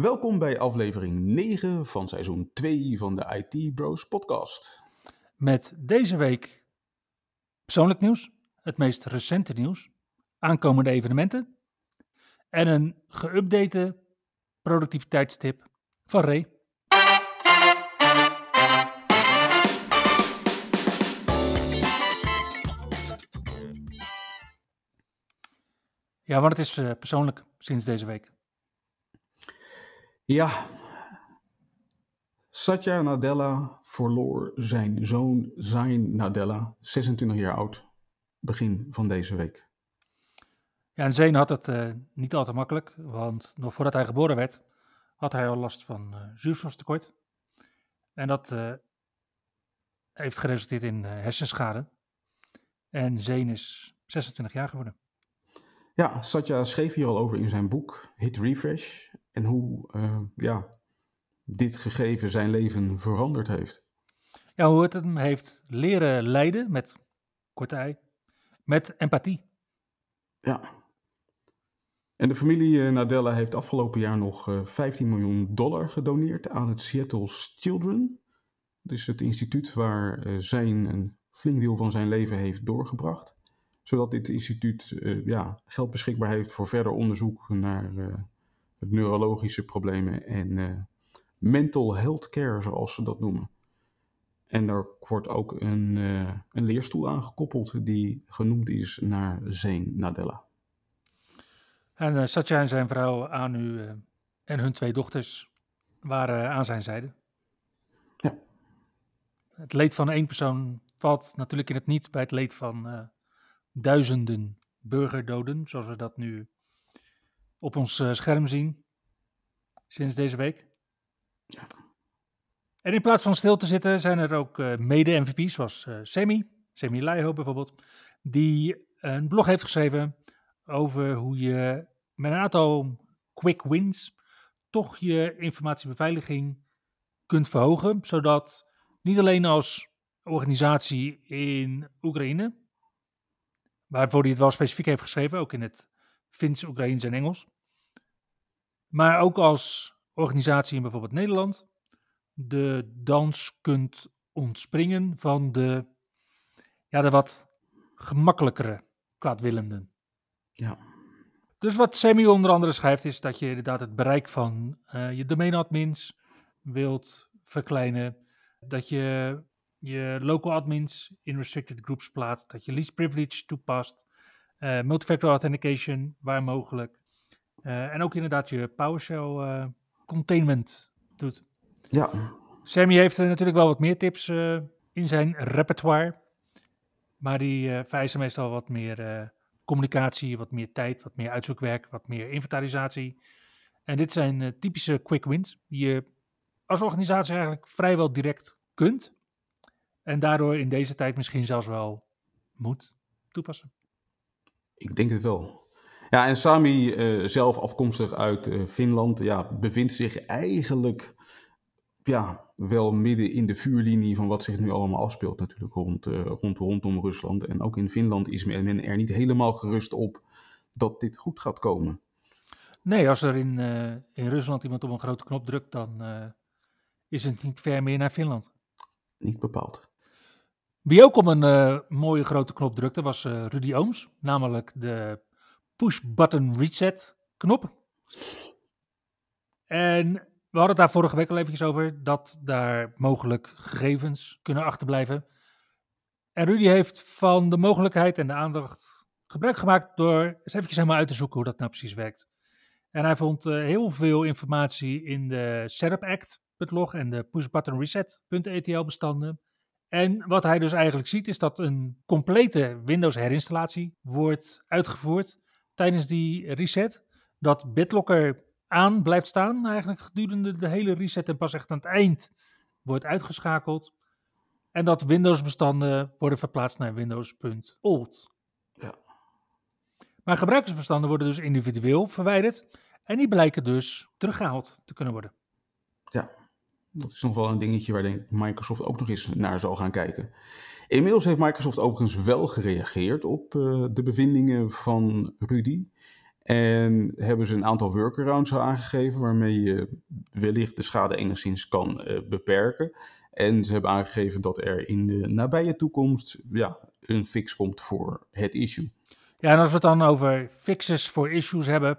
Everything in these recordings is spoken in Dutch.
Welkom bij aflevering 9 van seizoen 2 van de IT Bros podcast. Met deze week persoonlijk nieuws, het meest recente nieuws, aankomende evenementen en een geüpdate productiviteitstip van Ray. Ja, want het is eh, persoonlijk sinds deze week. Ja, Satya Nadella verloor zijn zoon Zain Nadella, 26 jaar oud, begin van deze week. Ja, en Zain had het uh, niet altijd makkelijk, want nog voordat hij geboren werd, had hij al last van uh, zuurstoftekort. En dat uh, heeft geresulteerd in hersenschade. En Zain is 26 jaar geworden. Ja, Satya schreef hier al over in zijn boek Hit Refresh. En hoe uh, ja, dit gegeven zijn leven veranderd heeft. Ja, hoe het hem heeft leren leiden met korte met empathie. Ja. En de familie Nadella heeft afgelopen jaar nog uh, 15 miljoen dollar gedoneerd aan het Seattle's Children. Dus het instituut waar zijn een flink deel van zijn leven heeft doorgebracht. Zodat dit instituut ja, geld beschikbaar heeft voor verder onderzoek naar neurologische problemen en uh, mental health care, zoals ze dat noemen. En er wordt ook een, uh, een leerstoel aangekoppeld die genoemd is naar Zane Nadella. En uh, Satya en zijn vrouw Anu en hun twee dochters waren aan zijn zijde. Ja. Het leed van één persoon valt natuurlijk in het niet bij het leed van duizenden burgerdoden, zoals we dat nu op ons uh, scherm zien sinds deze week. Ja. En in plaats van stil te zitten zijn er ook uh, mede-MVP's, zoals uh, Semi, Semi bijvoorbeeld, die een blog heeft geschreven over hoe je met een aantal quick wins toch je informatiebeveiliging kunt verhogen, zodat niet alleen als organisatie in Oekraïne, waarvoor hij het wel specifiek heeft geschreven, ook in het Fins, Oekraïens en Engels. Maar ook als organisatie in bijvoorbeeld Nederland de dans kunt ontspringen van de, ja, de wat gemakkelijkere kwaadwillenden. Ja. Dus wat Semi onder andere schrijft is dat je inderdaad het bereik van uh, je domeinadmins wilt verkleinen. Dat je je local admins in restricted groups plaatst. Dat je least privilege toepast. Uh, multifactor authentication waar mogelijk. Uh, en ook inderdaad je PowerShell uh, containment doet. Ja. Sammy heeft natuurlijk wel wat meer tips in zijn repertoire. Maar die vereisen meestal wat meer communicatie, wat meer tijd, wat meer uitzoekwerk, wat meer inventarisatie. En dit zijn typische quick wins die je als organisatie eigenlijk vrijwel direct kunt. En daardoor in deze tijd misschien zelfs wel moet toepassen. Ik denk het wel. Ja, en Sami, uh, zelf afkomstig uit uh, Finland, ja, bevindt zich eigenlijk ja, wel midden in de vuurlinie van wat zich nu allemaal afspeelt natuurlijk rond, uh, rond, rondom Rusland. En ook in Finland is men er niet helemaal gerust op dat dit goed gaat komen. Nee, als er in, in Rusland iemand op een grote knop drukt, dan is het niet ver meer naar Finland. Niet bepaald. Wie ook op een uh, mooie grote knop drukte was uh, Rudy Ooms, namelijk de push-button reset knop. En we hadden het daar vorige week al eventjes over, dat daar mogelijk gegevens kunnen achterblijven. En Rudy heeft van de mogelijkheid en de aandacht gebruik gemaakt door eens eventjes helemaal uit te zoeken hoe dat nou precies werkt. En hij vond uh, heel veel informatie in de Setup Act.log en de push-button reset.etl bestanden. En wat hij dus eigenlijk ziet is dat een complete Windows herinstallatie wordt uitgevoerd tijdens die reset. Dat BitLocker aan blijft staan eigenlijk gedurende de hele reset en pas echt aan het eind wordt uitgeschakeld en dat Windows-bestanden worden verplaatst naar Windows.old. Ja. Maar gebruikersbestanden worden dus individueel verwijderd en die blijken dus teruggehaald te kunnen worden. Dat is nog wel een dingetje waar denk ik Microsoft ook nog eens naar zal gaan kijken. Inmiddels heeft Microsoft overigens wel gereageerd op eh, de bevindingen van Rudy. En hebben ze een aantal workarounds aangegeven waarmee je wellicht de schade enigszins kan eh, beperken. En ze hebben aangegeven dat er in de nabije toekomst ja, een fix komt voor het issue. Ja, en als we het dan over fixes voor issues hebben,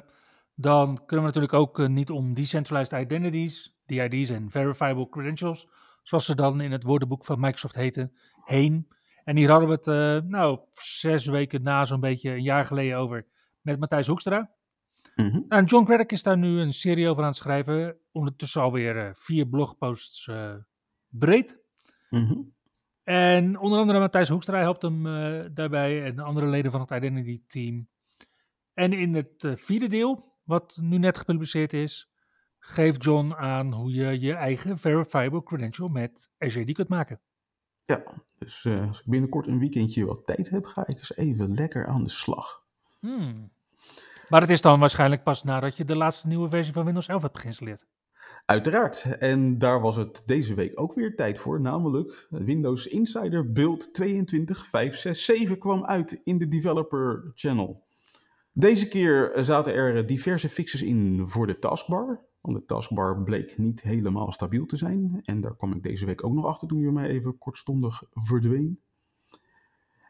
dan kunnen we natuurlijk ook eh, niet om decentralized identities, DID's en verifiable credentials, zoals ze dan in het woordenboek van Microsoft heten, heen. En hier hadden we het, eh, nou, zes weken na zo'n beetje een jaar geleden over met Matthijs Hoekstra. Mhm. En John Craddock is daar nu een serie over aan het schrijven, ondertussen alweer eh, vier blogposts eh, breed. Mhm. En onder andere Matthijs Hoekstra helpt hem daarbij en andere leden van het Identity Team. En in het vierde deel, wat nu net gepubliceerd is, geeft John aan hoe je je eigen verifiable credential met SJD kunt maken. Ja, dus eh, als ik binnenkort een weekendje wat tijd heb, ga ik eens even lekker aan de slag. Hmm. Maar het is dan waarschijnlijk pas nadat je de laatste nieuwe versie van Windows 11 hebt geïnstalleerd. Uiteraard. En daar was het deze week ook weer tijd voor. Namelijk Windows Insider Build 22567 kwam uit in de Developer Channel. Deze keer zaten er diverse fixes in voor de taskbar. Want de taskbar bleek niet helemaal stabiel te zijn. En daar kwam ik deze week ook nog achter toen hij mij even kortstondig verdween.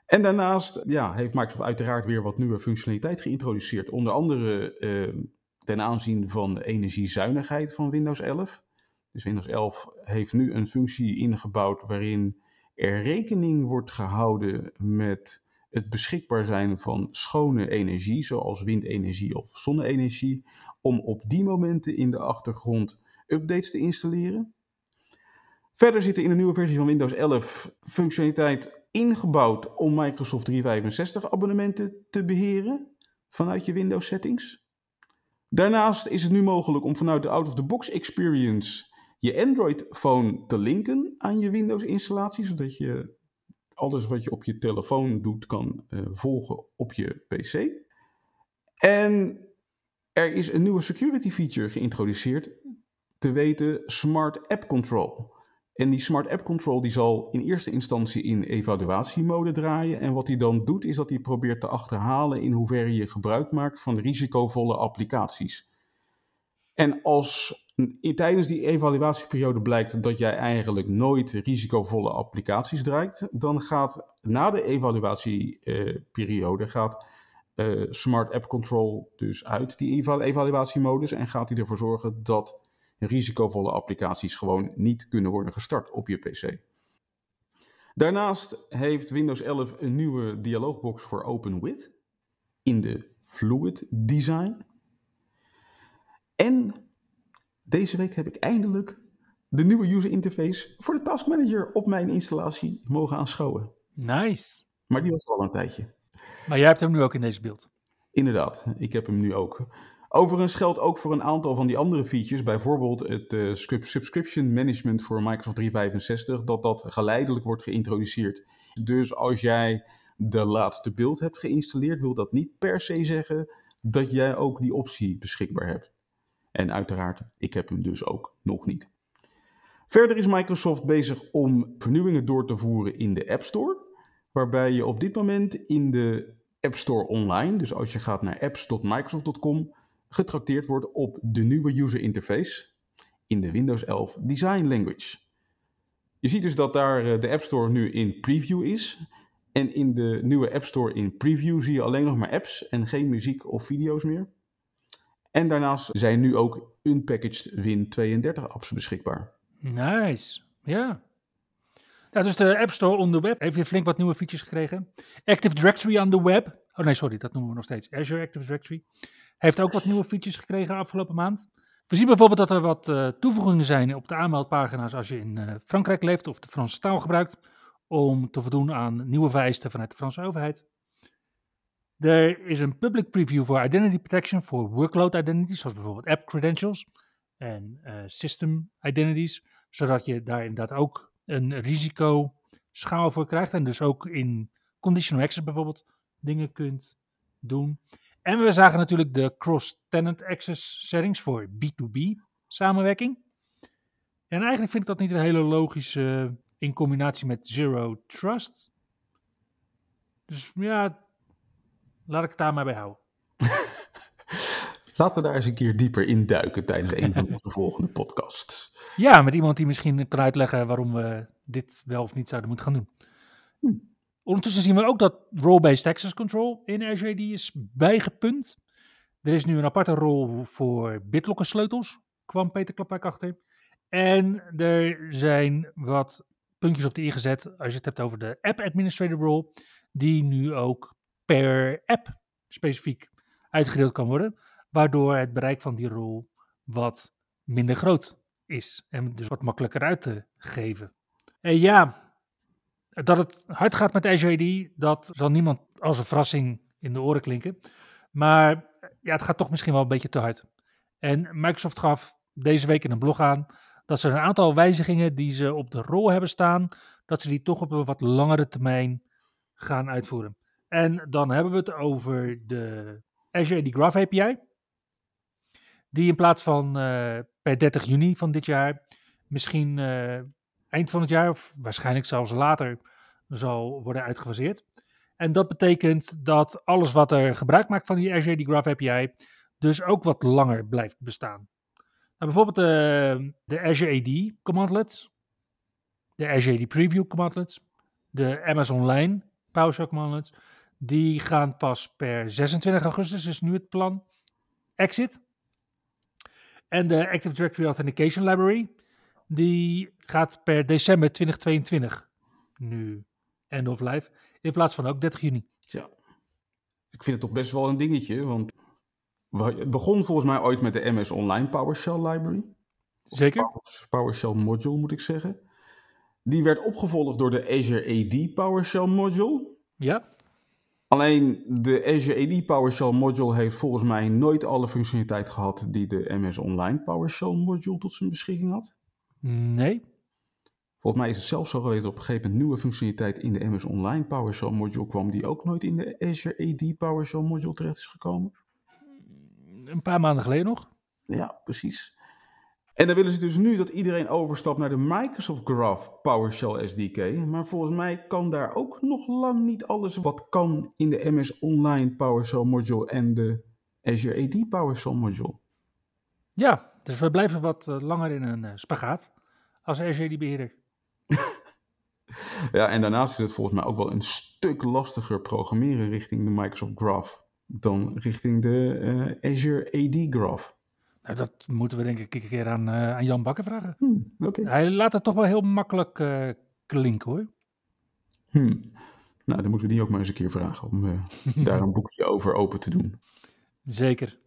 En daarnaast ja, heeft Microsoft uiteraard weer wat nieuwe functionaliteit geïntroduceerd. Onder andere eh, ten aanzien van de energiezuinigheid van Windows 11. Dus Windows 11 heeft nu een functie ingebouwd waarin er rekening wordt gehouden met het beschikbaar zijn van schone energie, zoals windenergie of zonne-energie, om op die momenten in de achtergrond updates te installeren. Verder zit er in de nieuwe versie van Windows 11 functionaliteit ingebouwd om Microsoft 365 abonnementen te beheren vanuit je Windows settings. Daarnaast is het nu mogelijk om vanuit de out-of-the-box experience je Android-phone te linken aan je Windows-installatie, zodat je alles wat je op je telefoon doet kan uh, volgen op je PC. En er is een nieuwe security feature geïntroduceerd, te weten Smart App Control. En die Smart App Control die zal in eerste instantie in evaluatiemode draaien. En wat hij dan doet, is dat hij probeert te achterhalen in hoeverre je gebruik maakt van risicovolle applicaties. En als tijdens die evaluatieperiode blijkt dat jij eigenlijk nooit risicovolle applicaties draait, dan gaat na de evaluatieperiode gaat uh, Smart App Control dus uit die evaluatiemodus en gaat hij ervoor zorgen dat risicovolle applicaties gewoon niet kunnen worden gestart op je PC. Daarnaast heeft Windows 11 een nieuwe dialoogbox voor OpenWidth in de Fluid Design. En deze week heb ik eindelijk de nieuwe user interface voor de Task Manager op mijn installatie mogen aanschouwen. Nice. Maar die was al een tijdje. Maar jij hebt hem nu ook in deze beeld. Inderdaad, ik heb hem nu ook. Overigens geldt ook voor een aantal van die andere features, bijvoorbeeld het uh, subscription management voor Microsoft 365, dat dat geleidelijk wordt geïntroduceerd. Dus als jij de laatste beeld hebt geïnstalleerd, wil dat niet per se zeggen dat jij ook die optie beschikbaar hebt. En uiteraard, ik heb hem dus ook nog niet. Verder is Microsoft bezig om vernieuwingen door te voeren in de App Store, waarbij je op dit moment in de App Store online, dus als je gaat naar apps.microsoft.com, getrakteerd wordt op de nieuwe user interface in de Windows 11 Design Language. Je ziet dus dat daar de App Store nu in preview is. En in de nieuwe App Store in preview zie je alleen nog maar apps en geen muziek of video's meer. En daarnaast zijn nu ook unpackaged Win32 apps beschikbaar. Nice, ja. Nou, dus de App Store on the web heeft weer flink wat nieuwe features gekregen. Active Directory on the web. Oh nee, sorry, dat noemen we nog steeds Azure Active Directory. Heeft ook wat nieuwe features gekregen afgelopen maand. We zien bijvoorbeeld dat er wat uh, toevoegingen zijn op de aanmeldpagina's als je in uh, Frankrijk leeft of de Franse taal gebruikt. Om te voldoen aan nieuwe vereisten vanuit de Franse overheid. Er is een public preview voor identity protection voor workload identities, zoals bijvoorbeeld app credentials en uh, system identities, zodat je daar inderdaad ook een risicoschaal voor krijgt. En dus ook in conditional access bijvoorbeeld dingen kunt doen. En we zagen natuurlijk de cross-tenant access settings voor B2B samenwerking. En eigenlijk vind ik dat niet een hele logische in combinatie met Zero Trust. Dus ja, laat ik het daar maar bij houden. Laten we daar eens een keer dieper in duiken tijdens een van onze volgende podcasts. Ja, met iemand die misschien kan uitleggen waarom we dit wel of niet zouden moeten gaan doen. Hm. Ondertussen zien we ook dat role-based access control in Azure is bijgepunt. Er is nu een aparte rol voor BitLocker sleutels, kwam Peter Klappak achter. En er zijn wat puntjes op de i gezet als je het hebt over de app administrator role, die nu ook per app specifiek uitgedeeld kan worden, waardoor het bereik van die rol wat minder groot is en dus wat makkelijker uit te geven. En ja, dat het hard gaat met Azure AD, dat zal niemand als een verrassing in de oren klinken. Maar ja, het gaat toch misschien wel een beetje te hard. En Microsoft gaf deze week in een blog aan dat ze een aantal wijzigingen die ze op de rol hebben staan, dat ze die toch op een wat langere termijn gaan uitvoeren. En dan hebben we het over de Azure AD Graph API, die in plaats van uh, per 30 juni van dit jaar misschien uh, eind van het jaar, of waarschijnlijk zelfs later, zal worden uitgefaseerd. En dat betekent dat alles wat er gebruik maakt van die Azure AD Graph API, dus ook wat langer blijft bestaan. Nou, bijvoorbeeld de, de Azure AD commandlets, de Azure AD Preview commandlets, de MS Online PowerShell commandlets, die gaan pas per 26 augustus, is nu het plan, exit. En de Active Directory Authentication Library, die gaat per december 2022 nu end of life, in plaats van ook 30 juni. Ja, ik vind het toch best wel een dingetje, want het begon volgens mij ooit met de MS Online PowerShell Library. Zeker. PowerShell Module moet ik zeggen. Die werd opgevolgd door de Azure AD PowerShell Module. Ja. Alleen de Azure AD PowerShell Module heeft volgens mij nooit alle functionaliteit gehad die de MS Online PowerShell Module tot zijn beschikking had. Nee. Volgens mij is het zelfs zo geweest dat op een gegeven moment nieuwe functionaliteit in de MS Online PowerShell module kwam, die ook nooit in de Azure AD PowerShell module terecht is gekomen. Een paar maanden geleden nog. Ja, precies. En dan willen ze dus nu dat iedereen overstapt naar de Microsoft Graph PowerShell SDK. Maar volgens mij kan daar ook nog lang niet alles wat kan in de MS Online PowerShell module en de Azure AD PowerShell module. Ja, dus we blijven wat eh, langer in een uh, spagaat als Azure AD beheerder. ja, en daarnaast is het volgens mij ook wel een stuk lastiger programmeren richting de Microsoft Graph dan richting de uh, Azure AD Graph. Nou, dat moeten we denk ik een keer aan, uh, aan Jan Bakker vragen. Hmm, Hij laat het toch wel heel makkelijk uh, klinken hoor. Hmm. Nou, dan moeten we die ook maar eens een keer vragen om daar een boekje over open te doen. Zeker.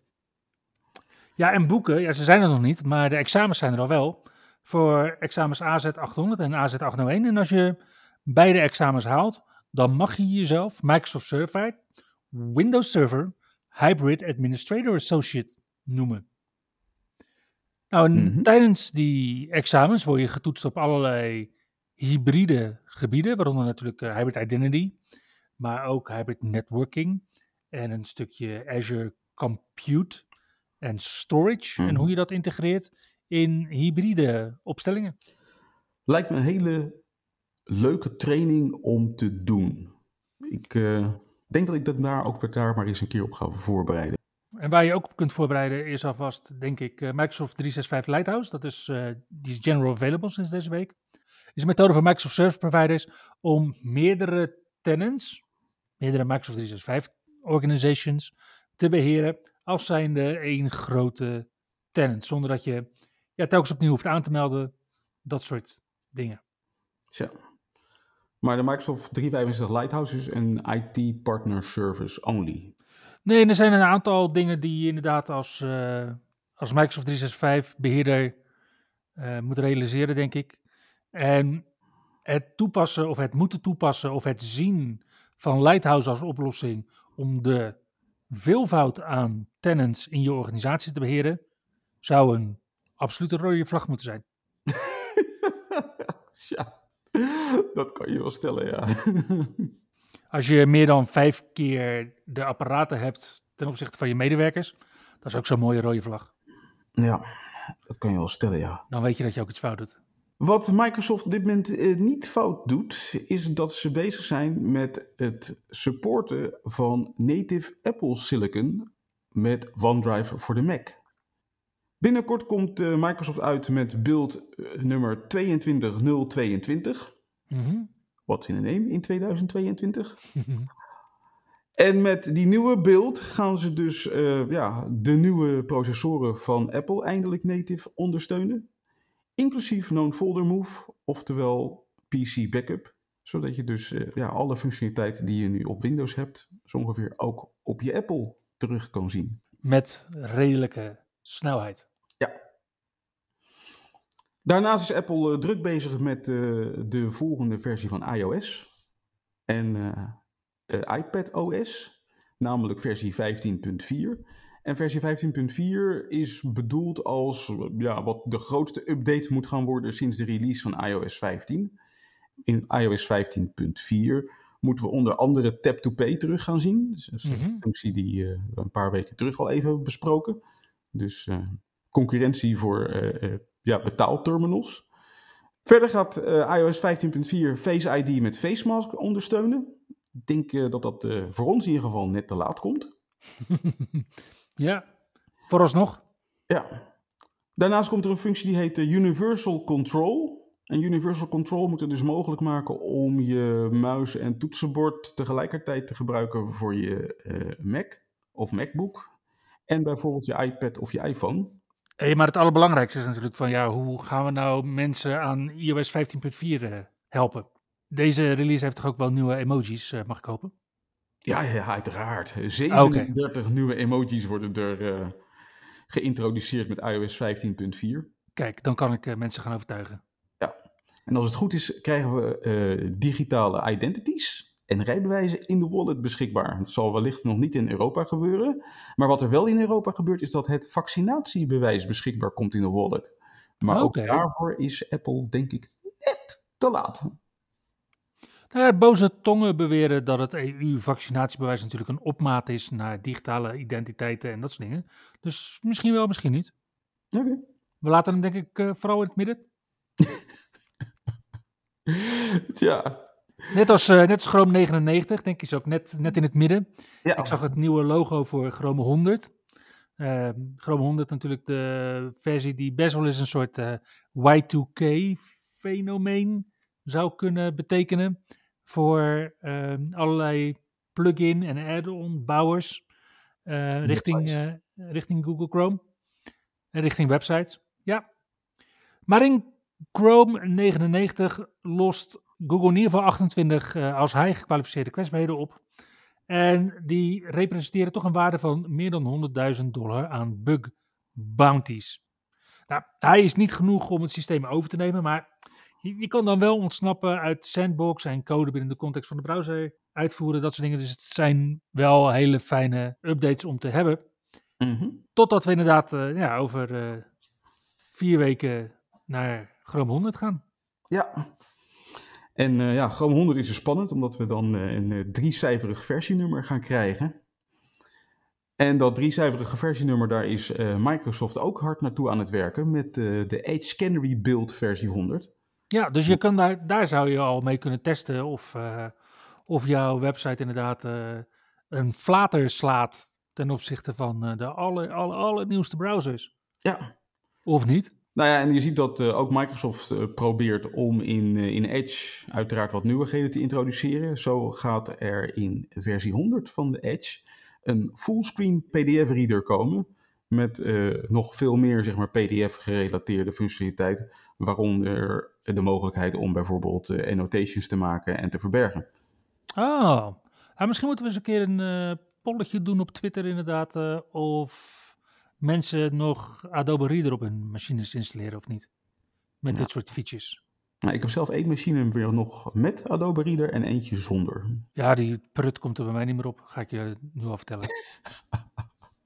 Ja, en boeken, ja, ze zijn er nog niet, maar de examens zijn er al wel voor examens AZ800 en AZ801. En als je beide examens haalt, dan mag je jezelf Microsoft Certified Windows Server Hybrid Administrator Associate noemen. Nou, Mhm. tijdens die examens word je getoetst op allerlei hybride gebieden, waaronder natuurlijk eh, hybrid identity, maar ook hybrid networking en een stukje Azure Compute en storage en Mhm. hoe je dat integreert in hybride opstellingen. Lijkt me een hele leuke training om te doen. Ik eh, denk dat ik dat daar ook daar maar eens een keer op ga voorbereiden. En waar je ook op kunt voorbereiden is alvast, denk ik, eh, Microsoft 365 Lighthouse. Dat is, eh, die is general available sinds deze week. is een methode van Microsoft Service Providers om meerdere tenants, meerdere Microsoft 365 organizations, te beheren als zijnde één grote tenant. Zonder dat je ja, telkens opnieuw hoeft aan te melden, dat soort dingen. Tja. Maar de Microsoft 365 Lighthouse is een IT Partner Service only. Nee, er zijn een aantal dingen die je inderdaad als, eh, als Microsoft 365 beheerder eh, moet realiseren, denk ik. En het toepassen of het moeten toepassen of het zien van Lighthouse als oplossing om de veelvoud aan tenants in je organisatie te beheren, zou een absolute rode vlag moeten zijn. dat kan je wel stellen, ja. Als je meer dan vijf keer de apparaten hebt ten opzichte van je medewerkers, dat is ook zo'n mooie rode vlag. ja, dat kan je wel stellen, ja. Dan weet je dat je ook iets fout doet. Wat Microsoft op dit moment eh, niet fout doet, is dat ze bezig zijn met het supporten van native Apple Silicon met OneDrive voor de Mac. Binnenkort komt eh, Microsoft uit met build eh, nummer 22022. Mhm. What's in a name in 2022? En met die nieuwe build gaan ze dus eh, ja, de nieuwe processoren van Apple eindelijk native ondersteunen. Inclusief non-folder move, oftewel PC backup. Zodat je dus eh, ja, alle functionaliteit die je nu op Windows hebt, zo ongeveer ook op je Apple terug kan zien. Met redelijke snelheid. Daarnaast is Apple eh, druk bezig met eh, de volgende versie van iOS en eh, eh, iPad OS, namelijk versie 15.4. En versie 15.4 is bedoeld als ja, wat de grootste update moet gaan worden sinds de release van iOS 15. In iOS 15.4 moeten we onder andere Tap to Pay terug gaan zien. Dus dat is een Mhm. functie die we een paar weken terug al even hebben besproken. Dus concurrentie voor ja, betaalterminals. Verder gaat eh, iOS 15.4 Face ID met Face Mask ondersteunen. Ik denk eh, dat dat eh, voor ons in ieder geval net te laat komt. ja, vooralsnog. Ja. Daarnaast komt er een functie die heet Universal Control. En Universal Control moet het dus mogelijk maken om je muis en toetsenbord tegelijkertijd te gebruiken voor je Mac of MacBook. En bijvoorbeeld je iPad of je iPhone. Hey, maar het allerbelangrijkste is natuurlijk van ja, hoe gaan we nou mensen aan iOS 15.4 eh, helpen? Deze release heeft toch ook wel nieuwe emojis, eh, mag ik hopen? Ja, ja, uiteraard. Oké. 37 nieuwe emojis worden er eh, geïntroduceerd met iOS 15.4. Kijk, dan kan ik mensen gaan overtuigen. En als het goed is, krijgen we digitale identities en rijbewijzen in de wallet beschikbaar. Dat zal wellicht nog niet in Europa gebeuren. Maar wat er wel in Europa gebeurt, is dat het vaccinatiebewijs beschikbaar komt in de wallet. Maar ook daarvoor is Apple, denk ik, net te laat. Nou, ja, boze tongen beweren dat het EU-vaccinatiebewijs natuurlijk een opmaat is naar digitale identiteiten en dat soort dingen. Dus misschien wel, misschien niet. Oké. We laten hem denk ik eh, vooral in het midden. Tja. Net als, eh, net als Chrome 99, denk ik, is ook net, net in het midden. Ja. Ik zag het nieuwe logo voor Chrome 100. Eh, Chrome 100 natuurlijk de versie die best wel eens een soort eh, Y2K-fenomeen zou kunnen betekenen. Voor eh, allerlei plugin en add-on bouwers eh, richting, richting Google Chrome. En richting websites, ja. Maar in Chrome 99 lost Google in ieder geval 28 eh, als hij gekwalificeerde kwetsbaarheden op. En die representeren toch een waarde van meer dan 100.000 dollar aan bug bounties. Nou, hij is niet genoeg om het systeem over te nemen, maar je, je kan dan wel ontsnappen uit sandbox en code binnen de context van de browser uitvoeren, dat soort dingen. Dus het zijn wel hele fijne updates om te hebben. Mhm. Totdat we inderdaad eh, ja, over eh, vier weken naar Chrome 100 gaan. Ja. En eh, ja, Chrome 100 is dus spannend, omdat we dan eh, een eh, driecijferig versienummer gaan krijgen. En dat driecijferige versienummer, daar is Microsoft ook hard naartoe aan het werken met de Edge Canary Build versie 100. Ja, dus je kan daar, daar zou je al mee kunnen testen of, of jouw website inderdaad een flater slaat ten opzichte van de aller, aller, allernieuwste browsers. Ja. Of niet? Nou ja, en je ziet dat eh, ook Microsoft eh, probeert om in, eh, in Edge uiteraard wat nieuwigheden te introduceren. Zo gaat er in versie 100 van de Edge een fullscreen PDF-reader komen. Met nog veel meer zeg maar, PDF-gerelateerde functionaliteit. Waaronder de mogelijkheid om bijvoorbeeld annotations te maken en te verbergen. Oh, misschien moeten we eens een keer een polletje doen op Twitter inderdaad. of mensen nog Adobe Reader op hun machines installeren of niet. Met Ja. dit soort features. Nou, ik heb zelf één machine weer nog met Adobe Reader en eentje zonder. Ja, die prut komt er bij mij niet meer op. Ga ik je nu al vertellen.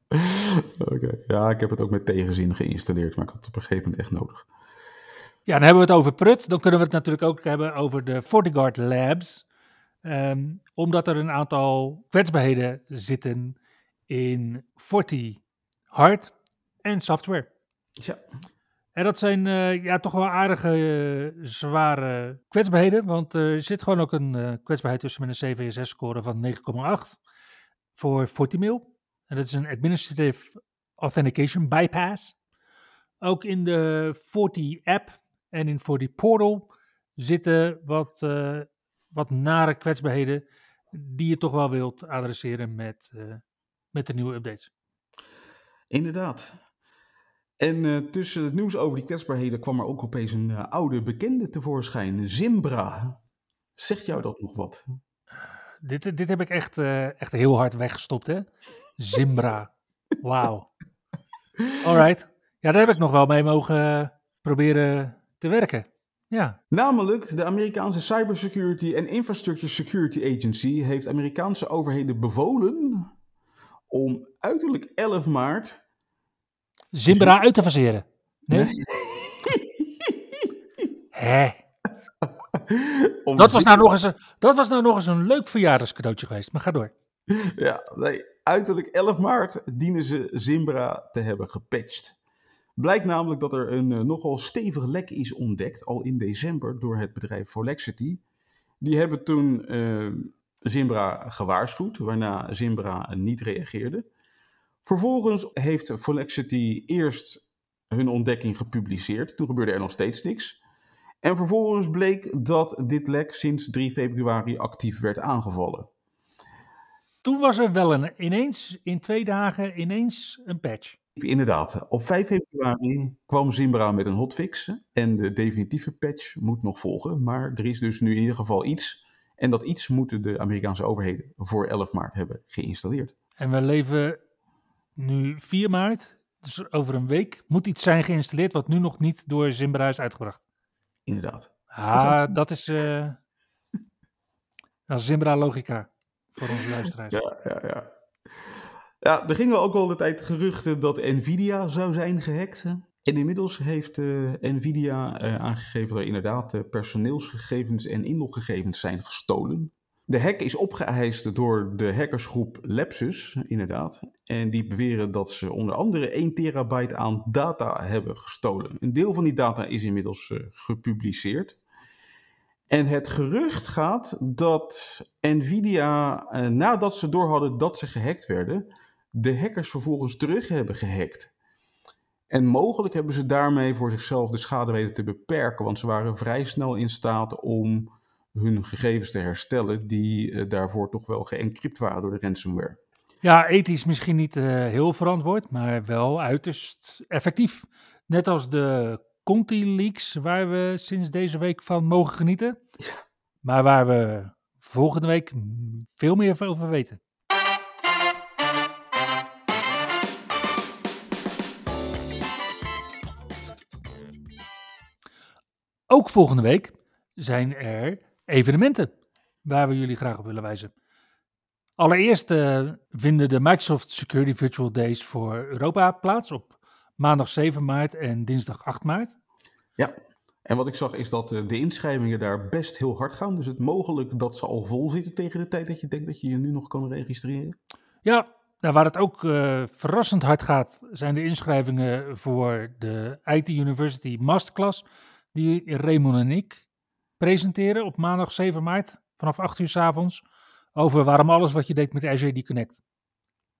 Oké, ja, ik heb het ook met tegenzin geïnstalleerd, maar ik had het op een gegeven moment echt nodig. Ja, dan hebben we het over Prut. Dan kunnen we het natuurlijk ook hebben over de FortiGuard Labs. Ehm, omdat er een aantal kwetsbaarheden zitten in Forti hard en software. Ja. En dat zijn eh, ja, toch wel aardige, eh, zware kwetsbaarheden. Want er zit gewoon ook een eh, kwetsbaarheid tussen met een CVSS-score van 9,8 voor FortiMail. En dat is een Administrative Authentication Bypass. Ook in de Forti-app en in Forti-portal zitten wat, wat nare kwetsbaarheden die je toch wel wilt adresseren met, met de nieuwe updates. Inderdaad. En eh, tussen het nieuws over die kwetsbaarheden kwam er ook opeens een eh, oude bekende tevoorschijn, Zimbra. Zegt jou dat nog wat? Dit, dit heb ik echt, eh, echt heel hard weggestopt, hè? Zimbra. Wauw. Alright. Ja, daar heb ik nog wel mee mogen proberen te werken. Ja. Namelijk, de Amerikaanse Cybersecurity and Infrastructure Security Agency heeft Amerikaanse overheden bevolen om uiterlijk 11 maart. Zimbra uit te faseren. Nee? Hè? Dat was, nou nog eens een, dat was nou nog eens een leuk verjaardagscadeautje geweest. Maar ga door. Ja, nee, uiterlijk 11 maart dienen ze Zimbra te hebben gepatcht. Blijkt namelijk dat er een eh, nogal stevig lek is ontdekt, al in december, door het bedrijf Volexity. Die hebben toen eh, Zimbra gewaarschuwd, waarna Zimbra niet reageerde. Vervolgens heeft Volexity eerst hun ontdekking gepubliceerd. Toen gebeurde er nog steeds niks. En vervolgens bleek dat dit lek sinds 3 februari actief werd aangevallen. Toen was er wel een, ineens, in twee dagen, ineens een patch. Inderdaad, op 5 februari kwam Zimbra met een hotfix en de definitieve patch moet nog volgen. Maar er is dus nu in ieder geval iets en dat iets moeten de Amerikaanse overheden voor 11 maart hebben geïnstalleerd. En we leven nu 4 maart. Dus over een week moet iets zijn geïnstalleerd wat nu nog niet door Zimbra is uitgebracht. Inderdaad. Ah, dat is, eh dat is Zimbra logica voor onze luisteraars. Ja, ja, ja. Ja, er gingen ook al de tijd geruchten dat Nvidia zou zijn gehackt. En inmiddels heeft eh, Nvidia eh, aangegeven dat er inderdaad eh, personeelsgegevens en inloggegevens zijn gestolen. De hack is opgeëist door de hackersgroep Lepsus, inderdaad. En die beweren dat ze onder andere 1 terabyte aan data hebben gestolen. Een deel van die data is inmiddels gepubliceerd. En het gerucht gaat dat Nvidia, nadat ze door hadden dat ze gehackt werden, de hackers vervolgens terug hebben gehackt. En mogelijk hebben ze daarmee voor zichzelf de schade weten te beperken, want ze waren vrij snel in staat om hun gegevens te herstellen, die eh, daarvoor toch wel geëncrypt waren door de ransomware. Ja, ethisch misschien niet eh, heel verantwoord, maar wel uiterst effectief. Net als de Conti leaks, waar we sinds deze week van mogen genieten. Maar waar we volgende week veel meer over weten. Ook volgende week zijn er evenementen waar we jullie graag op willen wijzen. Allereerst eh, vinden de Microsoft Security Virtual Days voor Europa plaats op maandag 7 maart en dinsdag 8 maart. Ja, en wat ik zag is dat eh, de inschrijvingen daar best heel hard gaan. Dus het mogelijk dat ze al vol zitten tegen de tijd dat je denkt dat je je nu nog kan registreren. Ja, nou, waar het ook eh, verrassend hard gaat, zijn de inschrijvingen voor de IT University Masterclass, die Raymond en ik presenteren op maandag 7 maart vanaf 8 uur s avonds. Over waarom alles wat je deed met AD Connect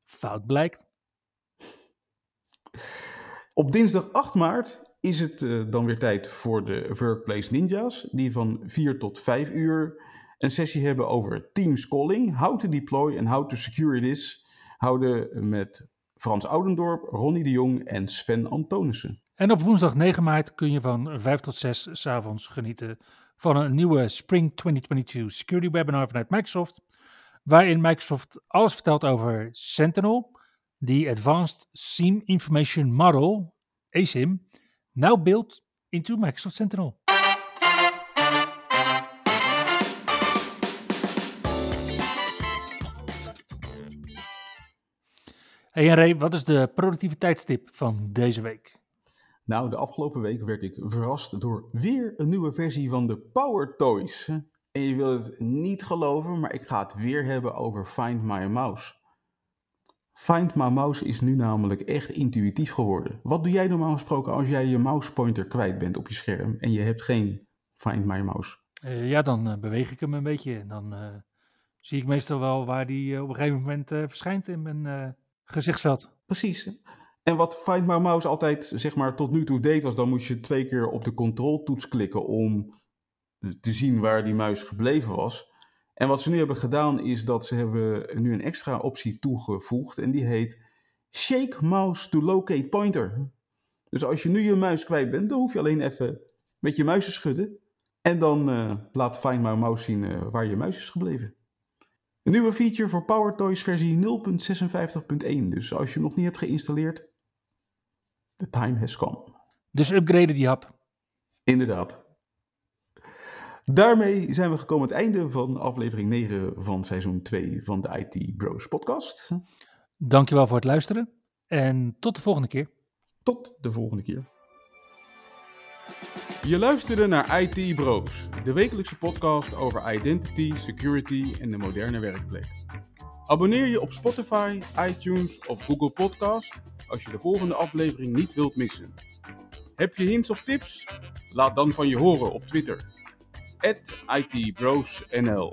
fout blijkt. Op dinsdag 8 maart is het eh, dan weer tijd voor de Workplace Ninjas, die van 4 tot 5 uur een sessie hebben over Teams calling, how to deploy en how to secure this, houden met Frans Oudendorp, Ronnie de Jong en Sven Antonissen. En op woensdag 9 maart kun je van 5 tot 6 s avonds genieten van een nieuwe Spring 2022 Security Webinar vanuit Microsoft. Waarin Microsoft alles vertelt over Sentinel, die Advanced SIEM Information Model, ASIM, now built into Microsoft Sentinel. Hey Ray, wat is de productiviteitstip van deze week? Nou, de afgelopen week werd ik verrast door weer een nieuwe versie van de Power Toys. En je wilt het niet geloven, maar ik ga het weer hebben over Find My Mouse. Find My Mouse is nu namelijk echt intuïtief geworden. Wat doe jij normaal gesproken als jij je mousepointer kwijt bent op je scherm en je hebt geen Find My Mouse? Uh, ja, dan uh, beweeg ik hem een beetje en dan uh, zie ik meestal wel waar die op een gegeven moment verschijnt in mijn gezichtsveld. Precies. En wat Find My Mouse altijd zeg maar tot nu toe deed, was dan moest je twee keer op de controltoets klikken om te zien waar die muis gebleven was. En wat ze nu hebben gedaan is dat ze hebben nu een extra optie toegevoegd en die heet Shake Mouse to Locate Pointer. Dus als je nu je muis kwijt bent, dan hoef je alleen even met je muis te schudden en dan uh, laat Find My Mouse zien uh, waar je muis is gebleven. Een nieuwe feature voor PowerToys versie 0.56.1. Dus als je nog niet hebt geïnstalleerd, the time has come. Dus upgraden die hap. Inderdaad. Daarmee zijn we gekomen aan het einde van aflevering 9 van seizoen 2 van de IT Bros podcast. Dankjewel voor het luisteren en tot de volgende keer. Tot de volgende keer. Je luisterde naar IT Bros, de wekelijkse podcast over identity, security en de moderne werkplek. Abonneer je op Spotify, iTunes of Google Podcast als je de volgende aflevering niet wilt missen. Heb je hints of tips? Laat dan van je horen op Twitter. ITBrosNL